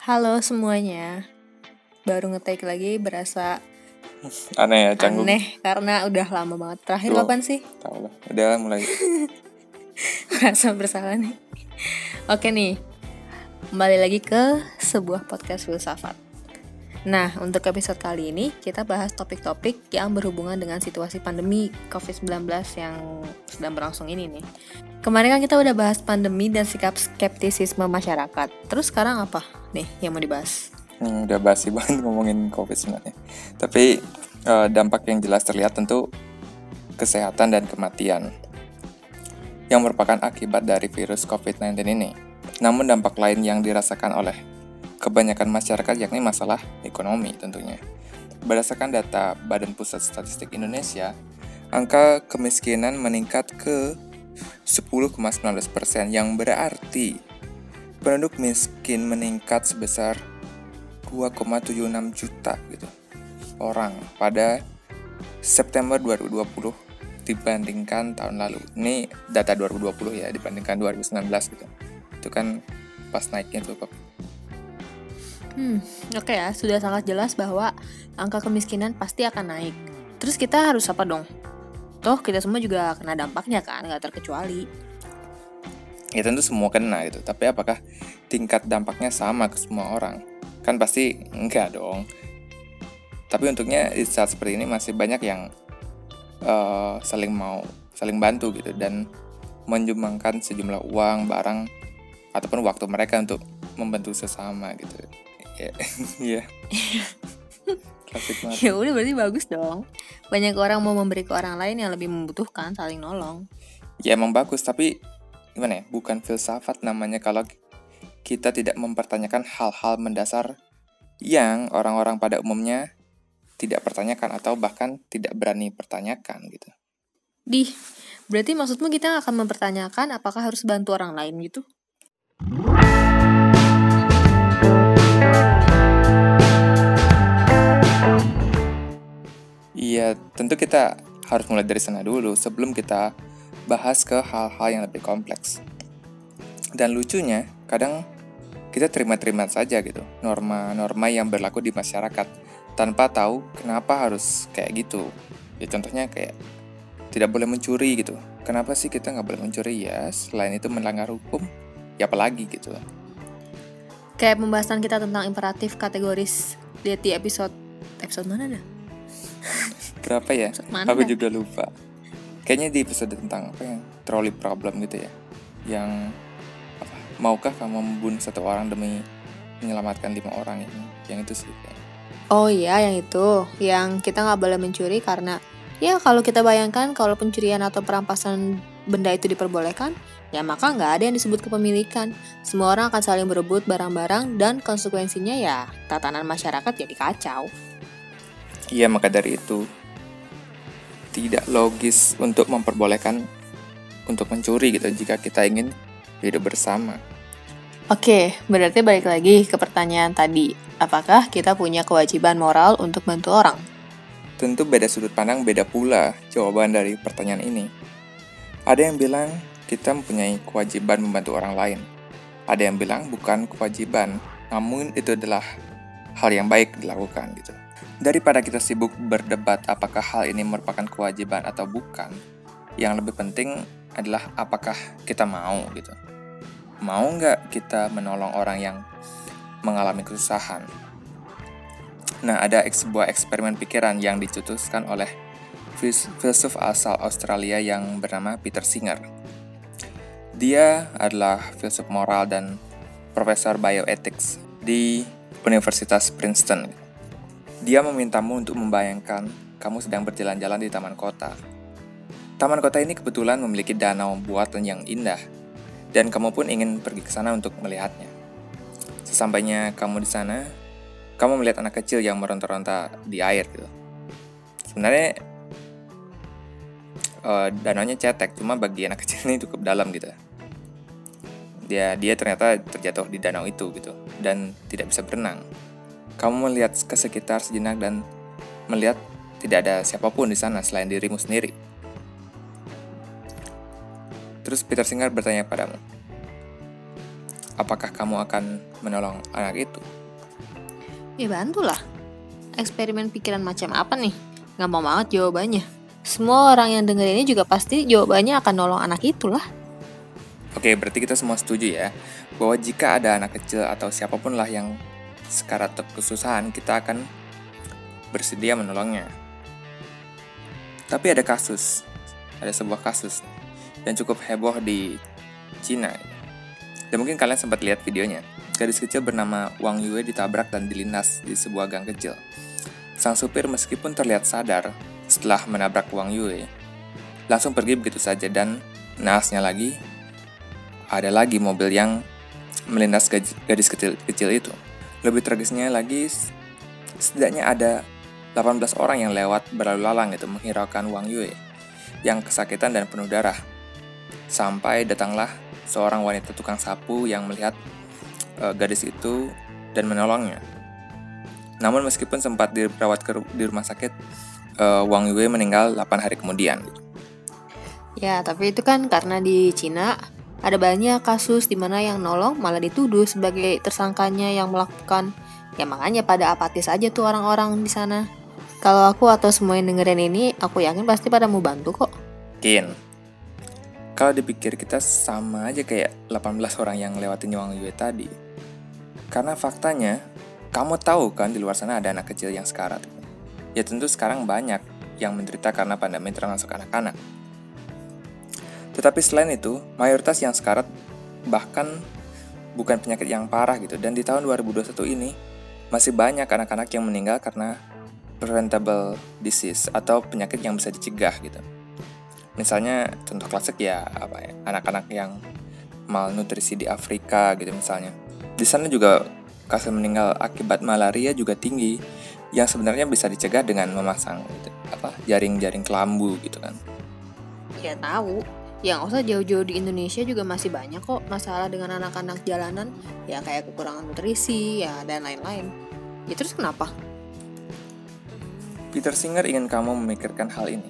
Halo semuanya. Baru ngetik lagi berasa Aneh ya, canggung. aneh karena udah lama banget. Terakhir Loh. kapan sih? Tahu lah. Udah mulai. Merasa bersalah nih. Oke nih. Kembali lagi ke sebuah podcast filsafat. Nah, untuk episode kali ini kita bahas topik-topik yang berhubungan dengan situasi pandemi COVID-19 yang sedang berlangsung ini nih. Kemarin kan kita udah bahas pandemi dan sikap skeptisisme masyarakat. Terus sekarang apa nih yang mau dibahas? Hmm, udah basi banget ngomongin COVID sebenarnya. Tapi eh, dampak yang jelas terlihat tentu kesehatan dan kematian yang merupakan akibat dari virus COVID-19 ini. Namun dampak lain yang dirasakan oleh kebanyakan masyarakat yakni masalah ekonomi tentunya. Berdasarkan data Badan Pusat Statistik Indonesia, angka kemiskinan meningkat ke 10,19% yang berarti penduduk miskin meningkat sebesar 2,76 juta gitu orang pada September 2020 dibandingkan tahun lalu. Ini data 2020 ya dibandingkan 2019 gitu. Itu kan pas naiknya tuh. Hmm, oke ya, sudah sangat jelas bahwa angka kemiskinan pasti akan naik. Terus kita harus apa dong? Toh kita semua juga kena dampaknya kan, nggak terkecuali. Ya tentu semua kena gitu. Tapi apakah tingkat dampaknya sama ke semua orang? Kan pasti enggak dong. Tapi untuknya di saat seperti ini masih banyak yang eh, saling mau saling bantu gitu dan menyumbangkan sejumlah uang, barang ataupun waktu mereka untuk membantu sesama gitu. Ya, Iya. Klasik banget. Ya udah berarti bagus dong. Banyak orang mau memberi ke orang lain yang lebih membutuhkan, saling nolong. Ya emang bagus, tapi gimana ya? Bukan filsafat namanya kalau kita tidak mempertanyakan hal-hal mendasar yang orang-orang pada umumnya tidak pertanyakan atau bahkan tidak berani pertanyakan gitu. Dih, berarti maksudmu kita akan mempertanyakan apakah harus bantu orang lain gitu? Iya, tentu kita harus mulai dari sana dulu sebelum kita bahas ke hal-hal yang lebih kompleks. Dan lucunya, kadang kita terima-terima saja gitu norma-norma yang berlaku di masyarakat tanpa tahu kenapa harus kayak gitu. Ya contohnya kayak tidak boleh mencuri gitu. Kenapa sih kita nggak boleh mencuri ya? Selain itu melanggar hukum, ya apalagi gitu. Kayak pembahasan kita tentang imperatif kategoris lihat di episode episode mana dah? Berapa ya? Mana Aku juga lupa. Kayaknya di episode tentang apa yang trolley problem gitu ya. Yang apa? Maukah kamu membunuh satu orang demi menyelamatkan lima orang ini? Yang itu sih. kayaknya. Oh iya, yang itu, yang kita nggak boleh mencuri karena ya kalau kita bayangkan kalau pencurian atau perampasan benda itu diperbolehkan, ya maka nggak ada yang disebut kepemilikan. Semua orang akan saling berebut barang-barang dan konsekuensinya ya tatanan masyarakat jadi kacau. Iya maka dari itu tidak logis untuk memperbolehkan untuk mencuri gitu jika kita ingin hidup bersama. Oke, berarti balik lagi ke pertanyaan tadi. Apakah kita punya kewajiban moral untuk bantu orang? Tentu beda sudut pandang, beda pula jawaban dari pertanyaan ini. Ada yang bilang kita mempunyai kewajiban membantu orang lain. Ada yang bilang bukan kewajiban, namun itu adalah hal yang baik dilakukan gitu. Daripada kita sibuk berdebat apakah hal ini merupakan kewajiban atau bukan, yang lebih penting adalah apakah kita mau gitu. Mau nggak kita menolong orang yang mengalami kesusahan? Nah, ada sebuah eksperimen pikiran yang dicetuskan oleh fils- filsuf asal Australia yang bernama Peter Singer. Dia adalah filsuf moral dan profesor bioethics di Universitas Princeton. Dia memintamu untuk membayangkan kamu sedang berjalan-jalan di taman kota. Taman kota ini kebetulan memiliki danau buatan yang indah, dan kamu pun ingin pergi ke sana untuk melihatnya. Sesampainya kamu di sana, kamu melihat anak kecil yang meronta-ronta di air gitu. Sebenarnya eh, danaunya cetek, cuma bagi anak kecil ini cukup dalam gitu. Dia dia ternyata terjatuh di danau itu gitu dan tidak bisa berenang. Kamu melihat ke sekitar sejenak dan melihat tidak ada siapa pun di sana selain dirimu sendiri. Terus Peter Singer bertanya padamu, apakah kamu akan menolong anak itu? Ya bantulah. Eksperimen pikiran macam apa nih? Gak mau banget jawabannya. Semua orang yang denger ini juga pasti jawabannya akan nolong anak itulah. Oke, berarti kita semua setuju ya bahwa jika ada anak kecil atau siapa pun lah yang sekarat kesusahan, kita akan bersedia menolongnya. Tapi ada kasus, ada sebuah kasus yang cukup heboh di Cina. Dan mungkin kalian sempat lihat videonya. Gadis kecil bernama Wang Yue ditabrak dan dilindas di sebuah gang kecil. Sang supir meskipun terlihat sadar setelah menabrak Wang Yue, langsung pergi begitu saja dan naasnya lagi ada lagi mobil yang melindas gadis kecil, kecil itu. Lebih tragisnya lagi, setidaknya ada 18 orang yang lewat berlalu lalang itu menghiraukan Wang Yue yang kesakitan dan penuh darah. Sampai datanglah seorang wanita tukang sapu yang melihat uh, gadis itu dan menolongnya. Namun meskipun sempat dirawat ke, di rumah sakit, uh, Wang Yue meninggal 8 hari kemudian. Ya, tapi itu kan karena di Cina ada banyak kasus di mana yang nolong malah dituduh sebagai tersangkanya yang melakukan. Ya makanya pada apatis aja tuh orang-orang di sana. Kalau aku atau semua yang dengerin ini, aku yakin pasti pada mau bantu kok. Kin. Kalau dipikir kita sama aja kayak 18 orang yang lewatin Wang Yue tadi. Karena faktanya, kamu tahu kan di luar sana ada anak kecil yang sekarat. Ya tentu sekarang banyak yang menderita karena pandemi termasuk anak-anak. Tetapi selain itu, mayoritas yang sekarat bahkan bukan penyakit yang parah gitu. Dan di tahun 2021 ini masih banyak anak-anak yang meninggal karena preventable disease atau penyakit yang bisa dicegah gitu. Misalnya contoh klasik ya apa ya anak-anak yang malnutrisi di Afrika gitu misalnya. Di sana juga kasus meninggal akibat malaria juga tinggi yang sebenarnya bisa dicegah dengan memasang gitu, apa jaring-jaring kelambu gitu kan. Ya tahu, yang usah jauh-jauh di Indonesia juga masih banyak kok masalah dengan anak-anak jalanan. Ya kayak kekurangan nutrisi ya dan lain-lain. Ya terus kenapa? Peter Singer ingin kamu memikirkan hal ini.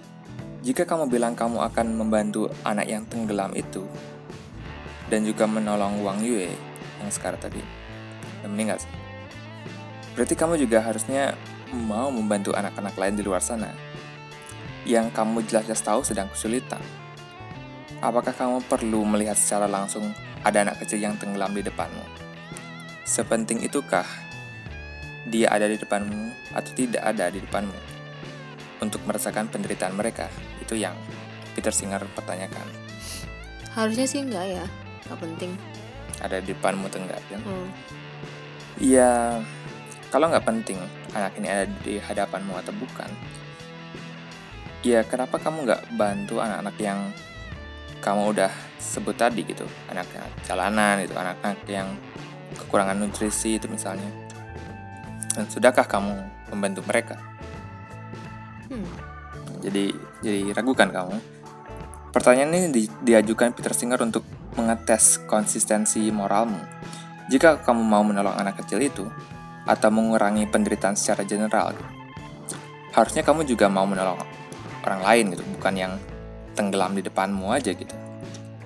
Jika kamu bilang kamu akan membantu anak yang tenggelam itu dan juga menolong Wang Yue yang sekarang tadi yang meninggal sih. Berarti kamu juga harusnya mau membantu anak-anak lain di luar sana. Yang kamu jelas-jelas tahu sedang kesulitan Apakah kamu perlu melihat secara langsung ada anak kecil yang tenggelam di depanmu? Sepenting itukah dia ada di depanmu atau tidak ada di depanmu? Untuk merasakan penderitaan mereka, itu yang Peter Singer pertanyakan. Harusnya sih enggak ya, nggak penting. Ada di depanmu atau enggak kan? Hmm. Iya, kalau nggak penting anak ini ada di hadapanmu atau bukan, ya kenapa kamu nggak bantu anak-anak yang kamu udah sebut tadi gitu anak-anak jalanan itu anak-anak yang kekurangan nutrisi itu misalnya dan sudahkah kamu membantu mereka hmm. jadi jadi ragukan kamu pertanyaan ini di, diajukan Peter Singer untuk mengetes konsistensi moralmu jika kamu mau menolong anak kecil itu atau mengurangi penderitaan secara general gitu. harusnya kamu juga mau menolong orang lain gitu bukan yang tenggelam di depanmu aja gitu.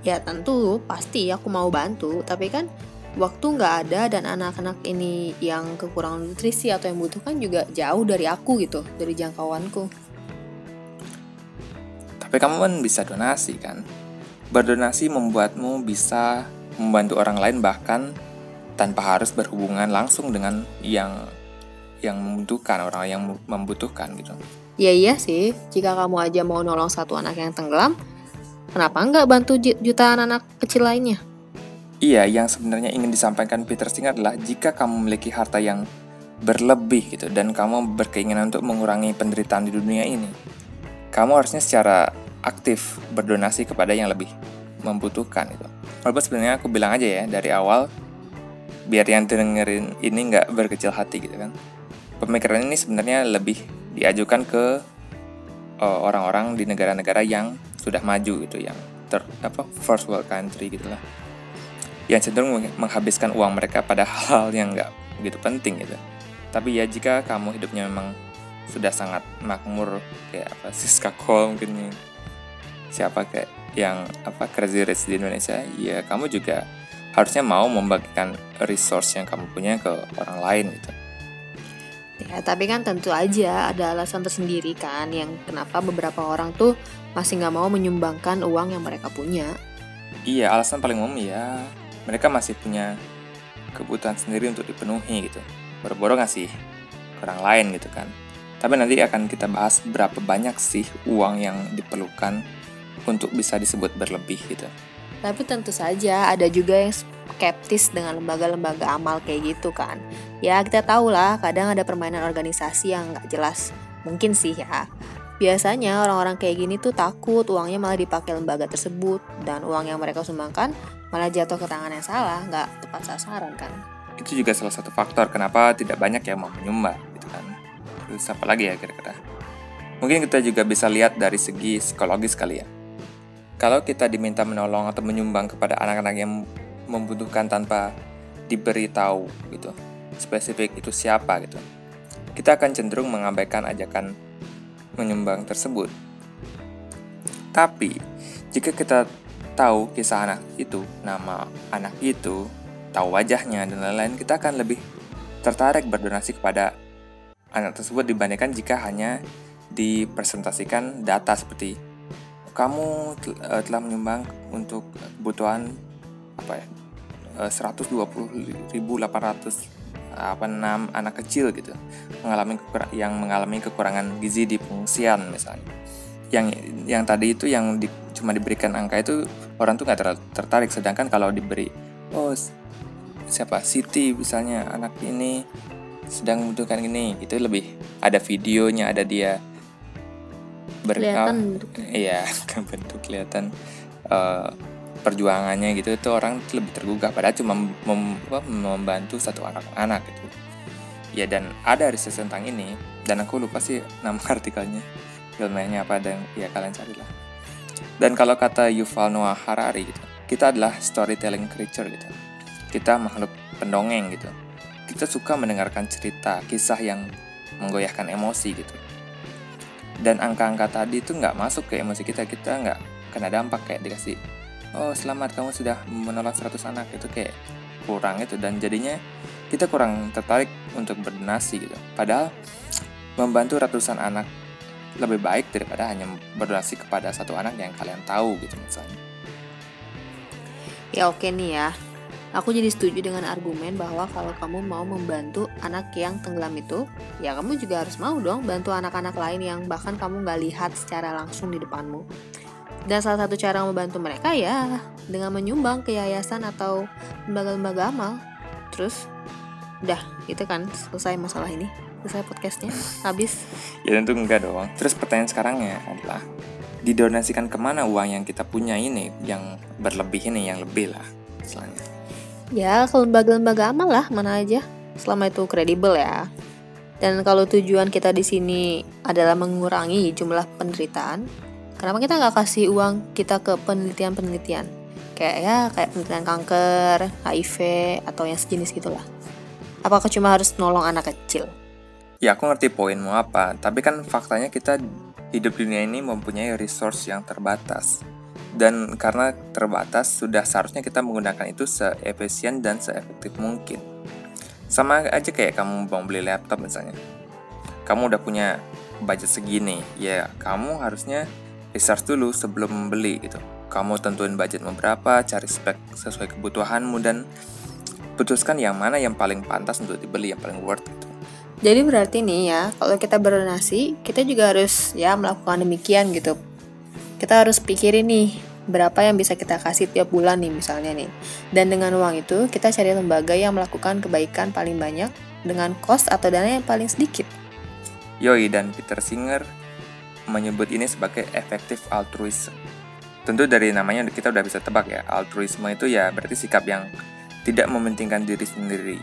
Ya tentu pasti aku mau bantu, tapi kan waktu nggak ada dan anak-anak ini yang kekurangan nutrisi atau yang butuhkan juga jauh dari aku gitu, dari jangkauanku. Tapi kamu kan bisa donasi kan? Berdonasi membuatmu bisa membantu orang lain bahkan tanpa harus berhubungan langsung dengan yang yang membutuhkan orang yang membutuhkan gitu. Ya iya sih, jika kamu aja mau nolong satu anak yang tenggelam, kenapa nggak bantu jutaan anak kecil lainnya? Iya, yang sebenarnya ingin disampaikan Peter Singer adalah jika kamu memiliki harta yang berlebih gitu dan kamu berkeinginan untuk mengurangi penderitaan di dunia ini, kamu harusnya secara aktif berdonasi kepada yang lebih membutuhkan itu. Walaupun sebenarnya aku bilang aja ya dari awal biar yang dengerin ini nggak berkecil hati gitu kan. Pemikiran ini sebenarnya lebih diajukan ke eh, orang-orang uh, di negara-negara yang sudah maju gitu yang ter apa first world country gitulah yang cenderung menghabiskan uang mereka pada hal yang nggak begitu penting gitu tapi ya jika kamu hidupnya memang sudah sangat makmur kayak apa Siska Cole mungkin siapa kayak yang apa crazy rich di Indonesia ya kamu juga harusnya mau membagikan resource yang kamu punya ke orang lain gitu. Ya, tapi kan tentu aja ada alasan tersendiri kan yang kenapa beberapa orang tuh masih nggak mau menyumbangkan uang yang mereka punya. Iya, alasan paling umum ya mereka masih punya kebutuhan sendiri untuk dipenuhi gitu. Boro-boro ngasih ke orang lain gitu kan. Tapi nanti akan kita bahas berapa banyak sih uang yang diperlukan untuk bisa disebut berlebih gitu. Tapi tentu saja ada juga yang skeptis dengan lembaga-lembaga amal kayak gitu kan. Ya kita tahu lah kadang ada permainan organisasi yang nggak jelas. Mungkin sih ya. Biasanya orang-orang kayak gini tuh takut uangnya malah dipakai lembaga tersebut dan uang yang mereka sumbangkan malah jatuh ke tangan yang salah, nggak tepat sasaran kan. Itu juga salah satu faktor kenapa tidak banyak yang mau menyumbang gitu kan. Terus apa lagi ya kira-kira? Mungkin kita juga bisa lihat dari segi psikologis kali ya kalau kita diminta menolong atau menyumbang kepada anak-anak yang membutuhkan tanpa diberitahu gitu. Spesifik itu siapa gitu. Kita akan cenderung mengabaikan ajakan menyumbang tersebut. Tapi jika kita tahu kisah anak itu nama anak itu tahu wajahnya dan lain-lain kita akan lebih tertarik berdonasi kepada anak tersebut dibandingkan jika hanya dipresentasikan data seperti kamu uh, telah menyumbang untuk kebutuhan apa ya uh, 120.800 apa enam anak kecil gitu mengalami yang mengalami kekurangan gizi di pengungsian misalnya. Yang yang tadi itu yang di, cuma diberikan angka itu orang tuh nggak ter, tertarik. Sedangkan kalau diberi oh siapa Siti misalnya anak ini sedang membutuhkan ini itu lebih ada videonya ada dia kelihatan iya bentuk kelihatan uh, perjuangannya gitu itu orang lebih tergugah. Padahal cuma mem, membantu satu anak-anak gitu. Ya dan ada riset tentang ini dan aku lupa sih nama artikelnya. Ilmiahnya apa dan ya kalian carilah. Dan kalau kata Yuval Noah Harari gitu kita adalah storytelling creature gitu. Kita makhluk pendongeng gitu. Kita suka mendengarkan cerita kisah yang menggoyahkan emosi gitu. Dan angka-angka tadi itu nggak masuk ke emosi kita kita nggak kena dampak kayak dikasih oh selamat kamu sudah menolak 100 anak. Itu kayak kurang itu dan jadinya kita kurang tertarik untuk berdonasi gitu. Padahal membantu ratusan anak lebih baik daripada hanya berdonasi kepada satu anak yang kalian tahu gitu misalnya. Ya oke nih ya. Aku jadi setuju dengan argumen bahwa kalau kamu mau membantu anak yang tenggelam itu, ya kamu juga harus mau dong bantu anak-anak lain yang bahkan kamu nggak lihat secara langsung di depanmu. Dan salah satu cara membantu mereka ya dengan menyumbang ke yayasan atau lembaga-lembaga amal. Terus, udah gitu kan selesai masalah ini. Selesai podcastnya, habis. ya tentu enggak dong. Terus pertanyaan sekarangnya adalah, didonasikan ke mana uang yang kita punya ini, yang berlebih ini, yang lebih lah. Selanjutnya. Ya, ke lembaga-lembaga amal lah, mana aja. Selama itu kredibel ya. Dan kalau tujuan kita di sini adalah mengurangi jumlah penderitaan, kenapa kita nggak kasih uang kita ke penelitian-penelitian? Kayak ya, kayak penelitian kanker, HIV, atau yang sejenis gitulah. Apakah cuma harus nolong anak kecil? Ya, aku ngerti poinmu apa, tapi kan faktanya kita hidup dunia ini mempunyai resource yang terbatas dan karena terbatas sudah seharusnya kita menggunakan itu seefisien dan seefektif mungkin sama aja kayak kamu mau beli laptop misalnya kamu udah punya budget segini ya kamu harusnya research dulu sebelum membeli gitu kamu tentuin budget berapa cari spek sesuai kebutuhanmu dan putuskan yang mana yang paling pantas untuk dibeli yang paling worth itu jadi berarti nih ya kalau kita berdonasi kita juga harus ya melakukan demikian gitu kita harus pikirin nih berapa yang bisa kita kasih tiap bulan nih misalnya nih. Dan dengan uang itu kita cari lembaga yang melakukan kebaikan paling banyak dengan cost atau dana yang paling sedikit. Yoi dan Peter Singer menyebut ini sebagai efektif altruism. Tentu dari namanya kita udah bisa tebak ya, altruisme itu ya berarti sikap yang tidak mementingkan diri sendiri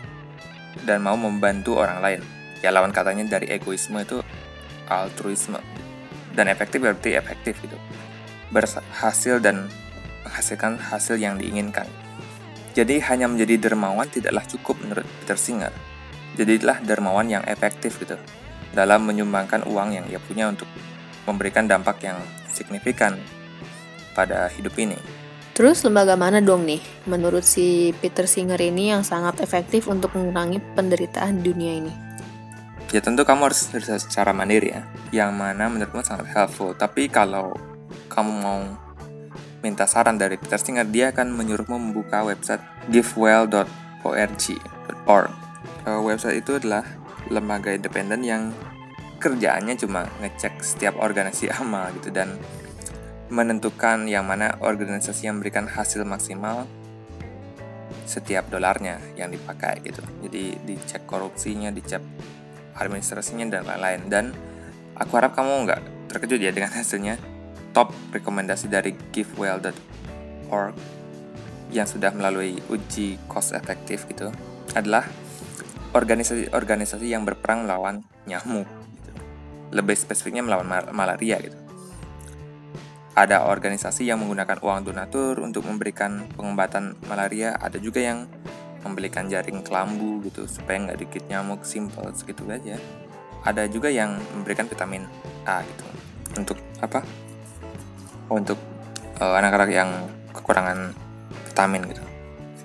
dan mau membantu orang lain. Ya lawan katanya dari egoisme itu altruisme. Dan efektif berarti efektif gitu berhasil dan menghasilkan hasil yang diinginkan. Jadi hanya menjadi dermawan tidaklah cukup menurut Peter Singer. Jadilah dermawan yang efektif gitu dalam menyumbangkan uang yang ia punya untuk memberikan dampak yang signifikan pada hidup ini. Terus lembaga mana dong nih menurut si Peter Singer ini yang sangat efektif untuk mengurangi penderitaan di dunia ini? Ya tentu kamu harus riset secara mandiri ya, yang mana menurutmu sangat helpful. Tapi kalau kamu mau minta saran dari Peter Singer, dia akan menyuruhmu membuka website givewell.org. Uh, website itu adalah lembaga independen yang kerjaannya cuma ngecek setiap organisasi amal gitu dan menentukan yang mana organisasi yang memberikan hasil maksimal setiap dolarnya yang dipakai gitu. Jadi dicek korupsinya, dicek administrasinya dan lain-lain. Dan aku harap kamu nggak terkejut ya dengan hasilnya. Top rekomendasi dari givewell.org yang sudah melalui uji cost efektif gitu adalah organisasi-organisasi yang berperang melawan nyamuk. Lebih spesifiknya melawan mal malaria gitu ada organisasi yang menggunakan uang donatur untuk memberikan pengobatan malaria, ada juga yang membelikan jaring kelambu gitu supaya nggak dikit nyamuk, simple segitu aja. Ada juga yang memberikan vitamin A gitu untuk apa? Untuk uh, anak-anak yang kekurangan vitamin gitu.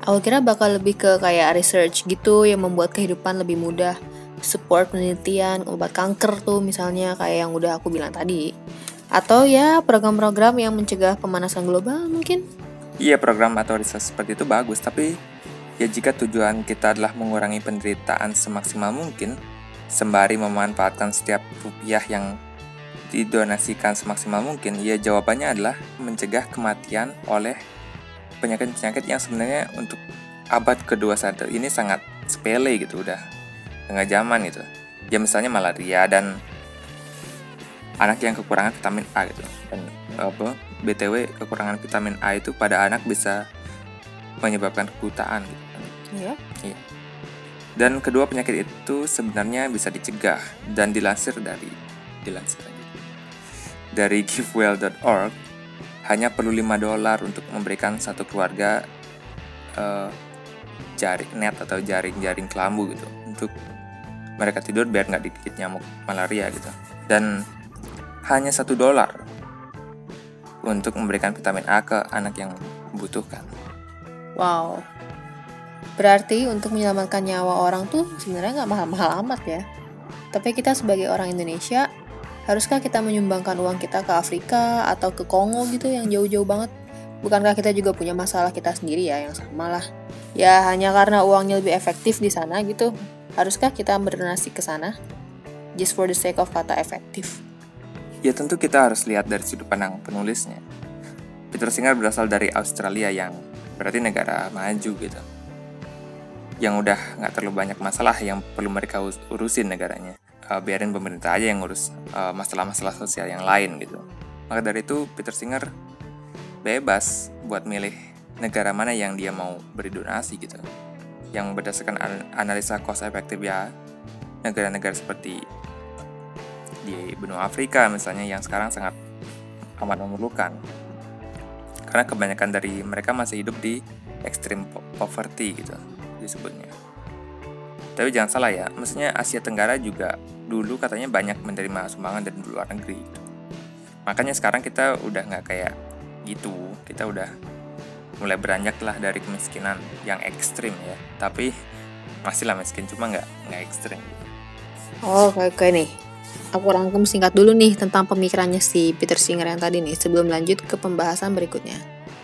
Aku kira bakal lebih ke kayak research gitu yang membuat kehidupan lebih mudah, support penelitian obat kanker tuh misalnya kayak yang udah aku bilang tadi atau ya program-program yang mencegah pemanasan global mungkin? Iya program atau riset seperti itu bagus, tapi ya jika tujuan kita adalah mengurangi penderitaan semaksimal mungkin, sembari memanfaatkan setiap rupiah yang didonasikan semaksimal mungkin, ya jawabannya adalah mencegah kematian oleh penyakit-penyakit yang sebenarnya untuk abad kedua saat ini sangat sepele gitu udah nggak zaman gitu. Ya misalnya malaria dan anak yang kekurangan vitamin A gitu. Dan apa btw kekurangan vitamin A itu pada anak bisa menyebabkan kebutaan gitu. Iya. Iya. Dan kedua penyakit itu sebenarnya bisa dicegah dan dilansir dari dilansir aja dari givewell.org hanya perlu 5 dolar untuk memberikan satu keluarga uh, jaring net atau jaring-jaring kelambu gitu untuk mereka tidur biar nggak dikit nyamuk malaria gitu dan hanya satu dolar untuk memberikan vitamin A ke anak yang membutuhkan. Wow, berarti untuk menyelamatkan nyawa orang tuh sebenarnya nggak mahal-mahal amat ya. Tapi kita sebagai orang Indonesia, haruskah kita menyumbangkan uang kita ke Afrika atau ke Kongo gitu yang jauh-jauh banget? Bukankah kita juga punya masalah kita sendiri ya yang sama lah? Ya hanya karena uangnya lebih efektif di sana gitu, haruskah kita berdonasi ke sana? Just for the sake of kata efektif. Ya tentu kita harus lihat dari sudut pandang penulisnya. Peter Singer berasal dari Australia yang berarti negara maju gitu. Yang udah nggak terlalu banyak masalah yang perlu mereka urusin negaranya. Uh, biarin pemerintah aja yang ngurus masalah masalah-masalah sosial yang lain gitu. Maka dari itu Peter Singer bebas buat milih negara mana yang dia mau beri donasi gitu. Yang berdasarkan analisa cost efektif ya negara-negara seperti di benua Afrika misalnya yang sekarang sangat amat memerlukan. Karena kebanyakan dari mereka masih hidup di extreme poverty gitu disebutnya. Tapi jangan salah ya, maksudnya Asia Tenggara juga dulu katanya banyak menerima sumbangan dari luar negeri. Gitu. Makanya sekarang kita udah nggak kayak gitu, kita udah mulai beranjak lah dari kemiskinan yang ekstrim ya. Tapi masih lah miskin, cuma nggak nggak ekstrim. Oh, kayak, kayak nih aku rangkum singkat dulu nih tentang pemikirannya si Peter Singer yang tadi nih sebelum lanjut ke pembahasan berikutnya.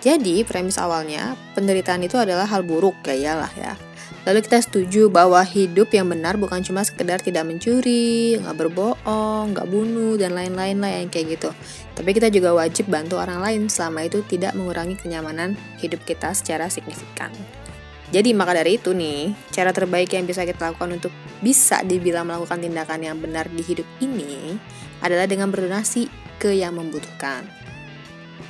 Jadi, premis awalnya, penderitaan itu adalah hal buruk, ya iyalah ya. Lalu kita setuju bahwa hidup yang benar bukan cuma sekedar tidak mencuri, nggak berbohong, nggak bunuh, dan lain-lain lah yang kayak gitu. Tapi kita juga wajib bantu orang lain selama itu tidak mengurangi kenyamanan hidup kita secara signifikan. Jadi maka dari itu nih, cara terbaik yang bisa kita lakukan untuk bisa dibilang melakukan tindakan yang benar di hidup ini adalah dengan berdonasi ke yang membutuhkan.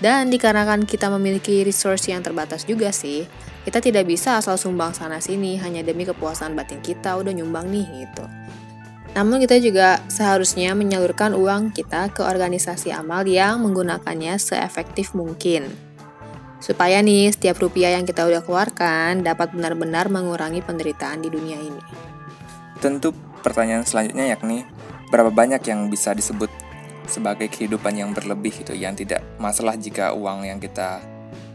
Dan dikarenakan kita memiliki resource yang terbatas juga sih, kita tidak bisa asal sumbang sana sini hanya demi kepuasan batin kita udah nyumbang nih gitu. Namun kita juga seharusnya menyalurkan uang kita ke organisasi amal yang menggunakannya seefektif mungkin supaya nih setiap rupiah yang kita udah keluarkan dapat benar-benar mengurangi penderitaan di dunia ini. Tentu pertanyaan selanjutnya yakni berapa banyak yang bisa disebut sebagai kehidupan yang berlebih itu yang tidak masalah jika uang yang kita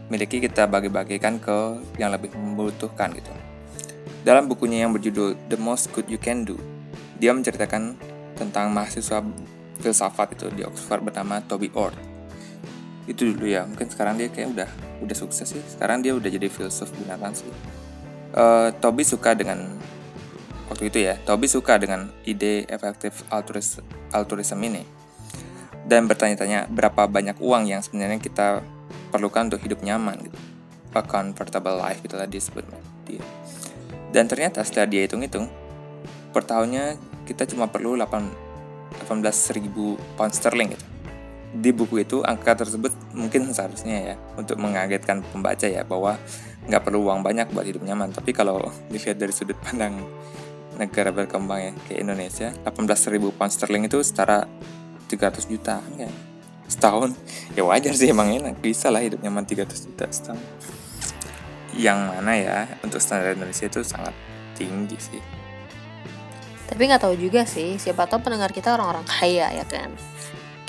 miliki kita bagi-bagikan ke yang lebih membutuhkan gitu. Dalam bukunya yang berjudul The Most Good You Can Do, dia menceritakan tentang mahasiswa filsafat itu di Oxford bernama Toby Ord. Itu dulu ya, mungkin sekarang dia kayak udah udah sukses sih. Sekarang dia udah jadi filsuf beneran sih. Uh, Toby suka dengan waktu itu ya, Toby suka dengan ide efektif altruis, altruism ini dan bertanya-tanya berapa banyak uang yang sebenarnya kita perlukan untuk hidup nyaman gitu. A comfortable life tadi sebutnya dia. Dan ternyata setelah dia hitung-hitung, per tahunnya kita cuma perlu 8 18.000 pound sterling gitu. Di buku itu angka tersebut mungkin seharusnya ya untuk mengagetkan pembaca ya bahwa nggak perlu uang banyak buat hidup nyaman. Tapi kalau dilihat dari sudut pandang negara berkembang ya kayak Indonesia, 18.000 pound sterling itu setara 300 juta ya. Setahun ya wajar sih emang enak bisa lah hidup nyaman 300 juta setahun yang mana ya untuk standar Indonesia itu sangat tinggi sih. Tapi nggak tahu juga sih, siapa tahu pendengar kita orang-orang kaya ya kan.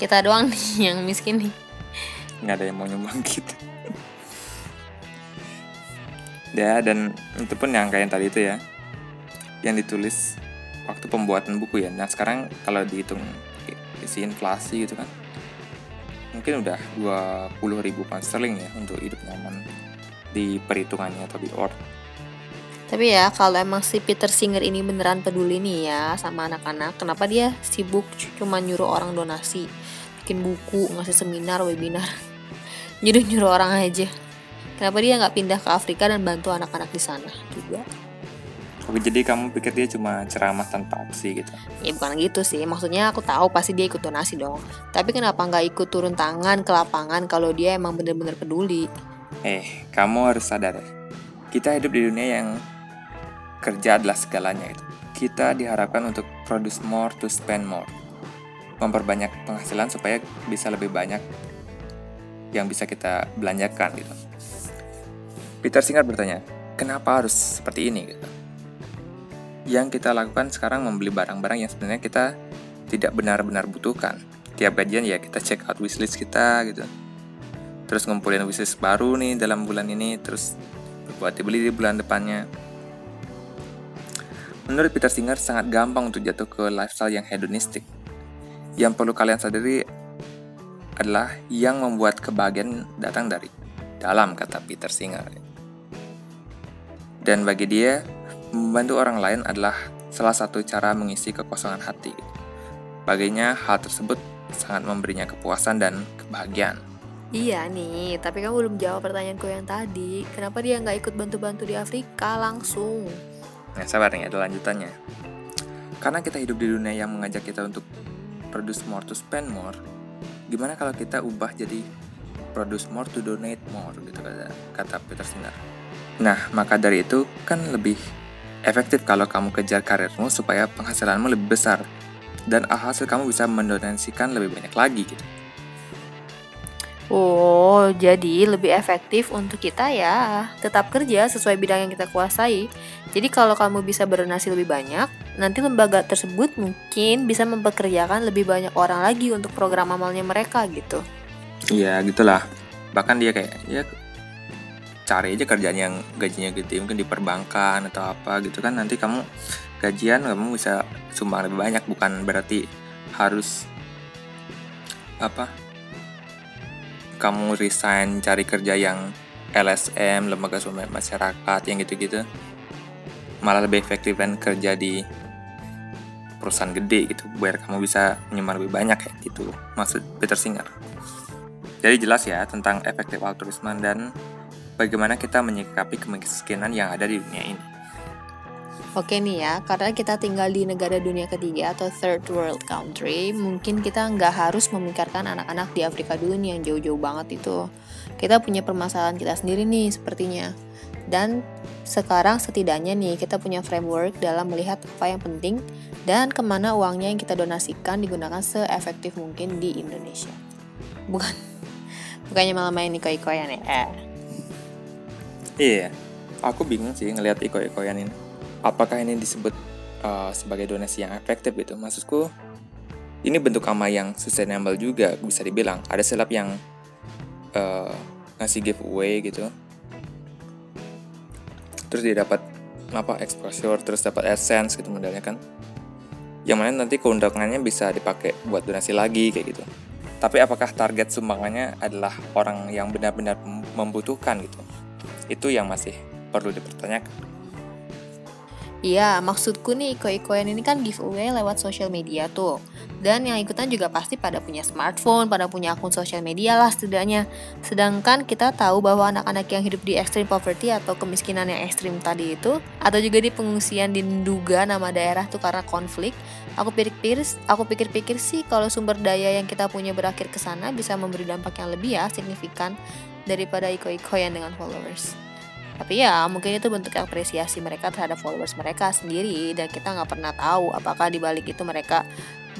Kita doang nih yang miskin nih. Nggak ada yang mau nyumbang kita. ya dan itu pun yang kayak tadi itu ya, yang ditulis waktu pembuatan buku ya. Nah sekarang kalau dihitung isi inflasi gitu kan, mungkin udah 20 ribu pound sterling ya untuk hidup nyaman di perhitungannya atau di or. Tapi ya kalau emang si Peter Singer ini beneran peduli nih ya sama anak-anak, kenapa dia sibuk cuma nyuruh orang donasi, bikin buku, ngasih seminar, webinar, nyuruh-nyuruh orang aja. Kenapa dia nggak pindah ke Afrika dan bantu anak-anak di sana juga? Oke, jadi kamu pikir dia cuma ceramah tanpa aksi gitu? Ya bukan gitu sih, maksudnya aku tahu pasti dia ikut donasi dong. Tapi kenapa nggak ikut turun tangan ke lapangan kalau dia emang bener-bener peduli? Eh, kamu harus sadar ya. Kita hidup di dunia yang kerja adalah segalanya itu. Kita diharapkan untuk produce more to spend more. Memperbanyak penghasilan supaya bisa lebih banyak yang bisa kita belanjakan gitu. Peter Singer bertanya, kenapa harus seperti ini gitu? Yang kita lakukan sekarang membeli barang-barang yang sebenarnya kita tidak benar-benar butuhkan. Tiap gajian ya kita check out wishlist kita gitu. Terus ngumpulin wishlist baru nih dalam bulan ini terus buat dibeli di bulan depannya. Menurut Peter Singer sangat gampang untuk jatuh ke lifestyle yang hedonistik. Yang perlu kalian sadari adalah yang membuat kebahagiaan datang dari dalam kata Peter Singer. Dan bagi dia membantu orang lain adalah salah satu cara mengisi kekosongan hati baginya hal tersebut sangat memberinya kepuasan dan kebahagiaan Iya nih, tapi kamu belum jawab pertanyaanku yang tadi. Kenapa dia nggak ikut bantu-bantu di Afrika langsung? Nah, sabar nih, ada lanjutannya. Karena kita hidup di dunia yang mengajak kita untuk produce more to spend more, gimana kalau kita ubah jadi produce more to donate more gitu kata, kata Peter Singer. Nah, maka dari itu kan lebih efektif kalau kamu kejar karirmu supaya penghasilanmu lebih besar dan hasil kamu bisa mendonasikan lebih banyak lagi gitu. Oh, jadi lebih efektif untuk kita ya tetap kerja sesuai bidang yang kita kuasai. Jadi kalau kamu bisa berdonasi lebih banyak, nanti lembaga tersebut mungkin bisa mempekerjakan lebih banyak orang lagi untuk program amalnya mereka gitu. Iya, gitulah. Bahkan dia kayak ya cari aja kerjaan yang gajinya gede mungkin di perbankan atau apa gitu kan. Nanti kamu gajian kamu bisa sumbang lebih banyak. Bukan berarti harus apa kamu resign cari kerja yang LSM, lembaga sumber masyarakat yang gitu-gitu. Malah lebih efektif dan kerja di perusahaan gede gitu biar kamu bisa menyumbang lebih banyak kayak gitu. Maksud Peter Singer. Jadi jelas ya tentang efektif altruisme dan bagaimana kita menyikapi kemiskinan yang ada di dunia ini Oke nih ya, karena kita tinggal di negara dunia ketiga atau third world country, mungkin kita nggak harus memikirkan anak-anak di Afrika dulu nih yang jauh-jauh banget itu. Kita punya permasalahan kita sendiri nih sepertinya. Dan sekarang setidaknya nih kita punya framework dalam melihat apa yang penting dan ke mana uangnya yang kita donasikan digunakan seefektif mungkin di Indonesia. Bukan, bukannya malah main iko-ikoyan ya. Iya, aku bingung sih ngelihat iko-ikoyan ini. Apakah ini disebut uh, sebagai donasi yang efektif gitu? Maksudku ini bentuk amal yang sustainable juga bisa dibilang. Ada selap yang uh, ngasih giveaway gitu. Terus dia dapat apa exposure terus dapat adsense gitu modalnya kan. Yang mana nanti keundangannya bisa dipakai buat donasi lagi kayak gitu. Tapi apakah target sumbangannya adalah orang yang benar-benar membutuhkan gitu itu yang masih perlu dipertanyakan Iya, maksudku nih iko-ikoyan ini kan giveaway lewat sosial media tuh. Dan yang ikutan juga pasti pada punya smartphone, pada punya akun sosial media lah setidaknya. Sedangkan kita tahu bahwa anak-anak yang hidup di extreme poverty atau kemiskinan yang ekstrim tadi itu, atau juga di pengungsian di Nduga nama daerah tuh karena konflik, aku pikir-pikir, aku pikir-pikir sih kalau sumber daya yang kita punya berakhir ke sana bisa memberi dampak yang lebih ya signifikan daripada iko-ikoyan dengan followers tapi ya mungkin itu bentuk apresiasi mereka terhadap followers mereka sendiri dan kita nggak pernah tahu apakah di balik itu mereka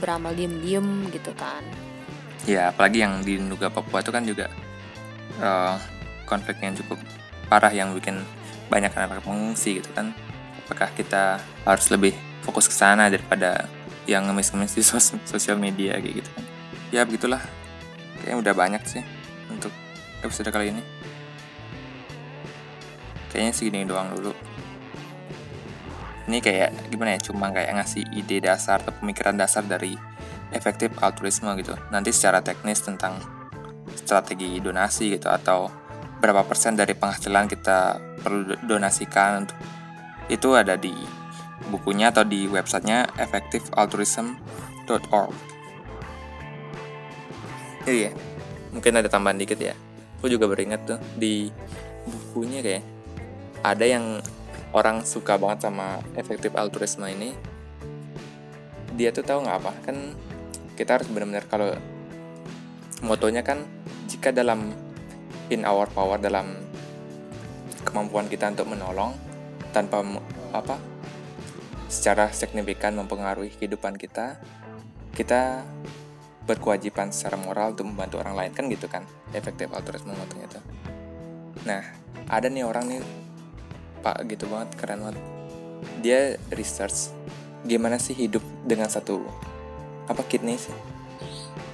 beramal diem-diem gitu kan. Ya apalagi yang di Nuga Papua itu kan juga uh, konflik yang cukup parah yang bikin banyak anak-anak pengungsi gitu kan. Apakah kita harus lebih fokus ke sana daripada yang ngemis-ngemis di sos sosial media kayak gitu kan? Ya begitulah. Kayaknya udah banyak sih untuk episode kali ini. Kayaknya segini doang dulu ini kayak gimana ya cuma kayak ngasih ide dasar atau pemikiran dasar dari efektif altruisme gitu. Nanti secara teknis tentang strategi donasi gitu atau berapa persen dari penghasilan kita perlu donasikan untuk itu ada di bukunya atau di websitenya effectivealtruism.org jadi ya mungkin ada tambahan dikit ya. Aku juga beringat tuh di bukunya kayak ada yang orang suka banget sama efektif altruisme ini dia tuh tahu nggak apa? Kan kita harus benar-benar kalau motonya kan jika dalam in our power dalam kemampuan kita untuk menolong tanpa apa secara signifikan mempengaruhi kehidupan kita kita berkewajiban secara moral untuk membantu orang lain. Kan gitu kan efektif altruisme motonya tuh. Nah ada nih orang nih pak gitu banget keren banget. Dia research gimana sih hidup dengan satu apa kidney sih?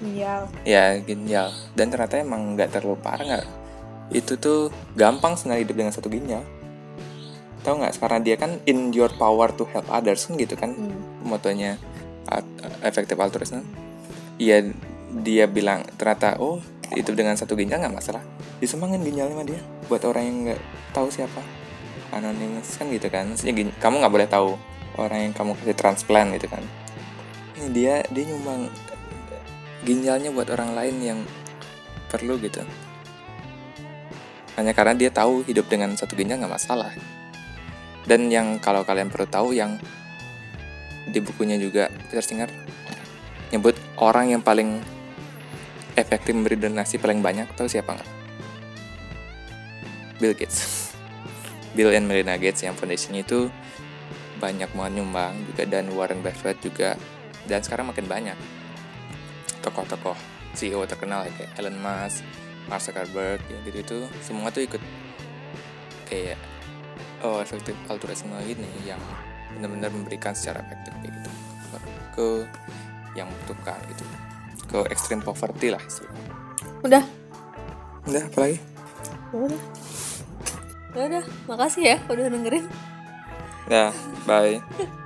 Ginjal. Ya ginjal. Dan ternyata emang nggak terlalu parah nggak? Itu tuh gampang sebenarnya hidup dengan satu ginjal. Tahu nggak? Sekarang dia kan in your power to help others kan gitu kan? Hmm. motonya efektif altruism iya dia bilang ternyata oh itu dengan satu ginjal nggak masalah. Disumbangin ginjalnya sama dia buat orang yang nggak tahu siapa anonymous kan gitu kan. Kamu nggak boleh tahu orang yang kamu kasih transplant gitu kan. Ini dia dia nyumbang ginjalnya buat orang lain yang perlu gitu. Hanya karena dia tahu hidup dengan satu ginjal nggak masalah. Dan yang kalau kalian perlu tahu yang di bukunya juga Peter Singer nyebut orang yang paling efektif memberi donasi paling banyak tahu siapa nggak? Bill Gates Bill and Melinda Gates yang foundation itu banyak banget nyumbang juga dan Warren Buffett juga dan sekarang makin banyak tokoh-tokoh CEO terkenal ya, kayak Elon Musk, Mark Zuckerberg ya gitu itu semua tuh ikut kayak oh efektif altruisme ini yang benar-benar memberikan secara efektif kayak gitu ke yang membutuhkan gitu ke extreme poverty lah istilahnya. Udah. Udah apa lagi? Udah. Ya udah, makasih ya udah dengerin. Ya, bye.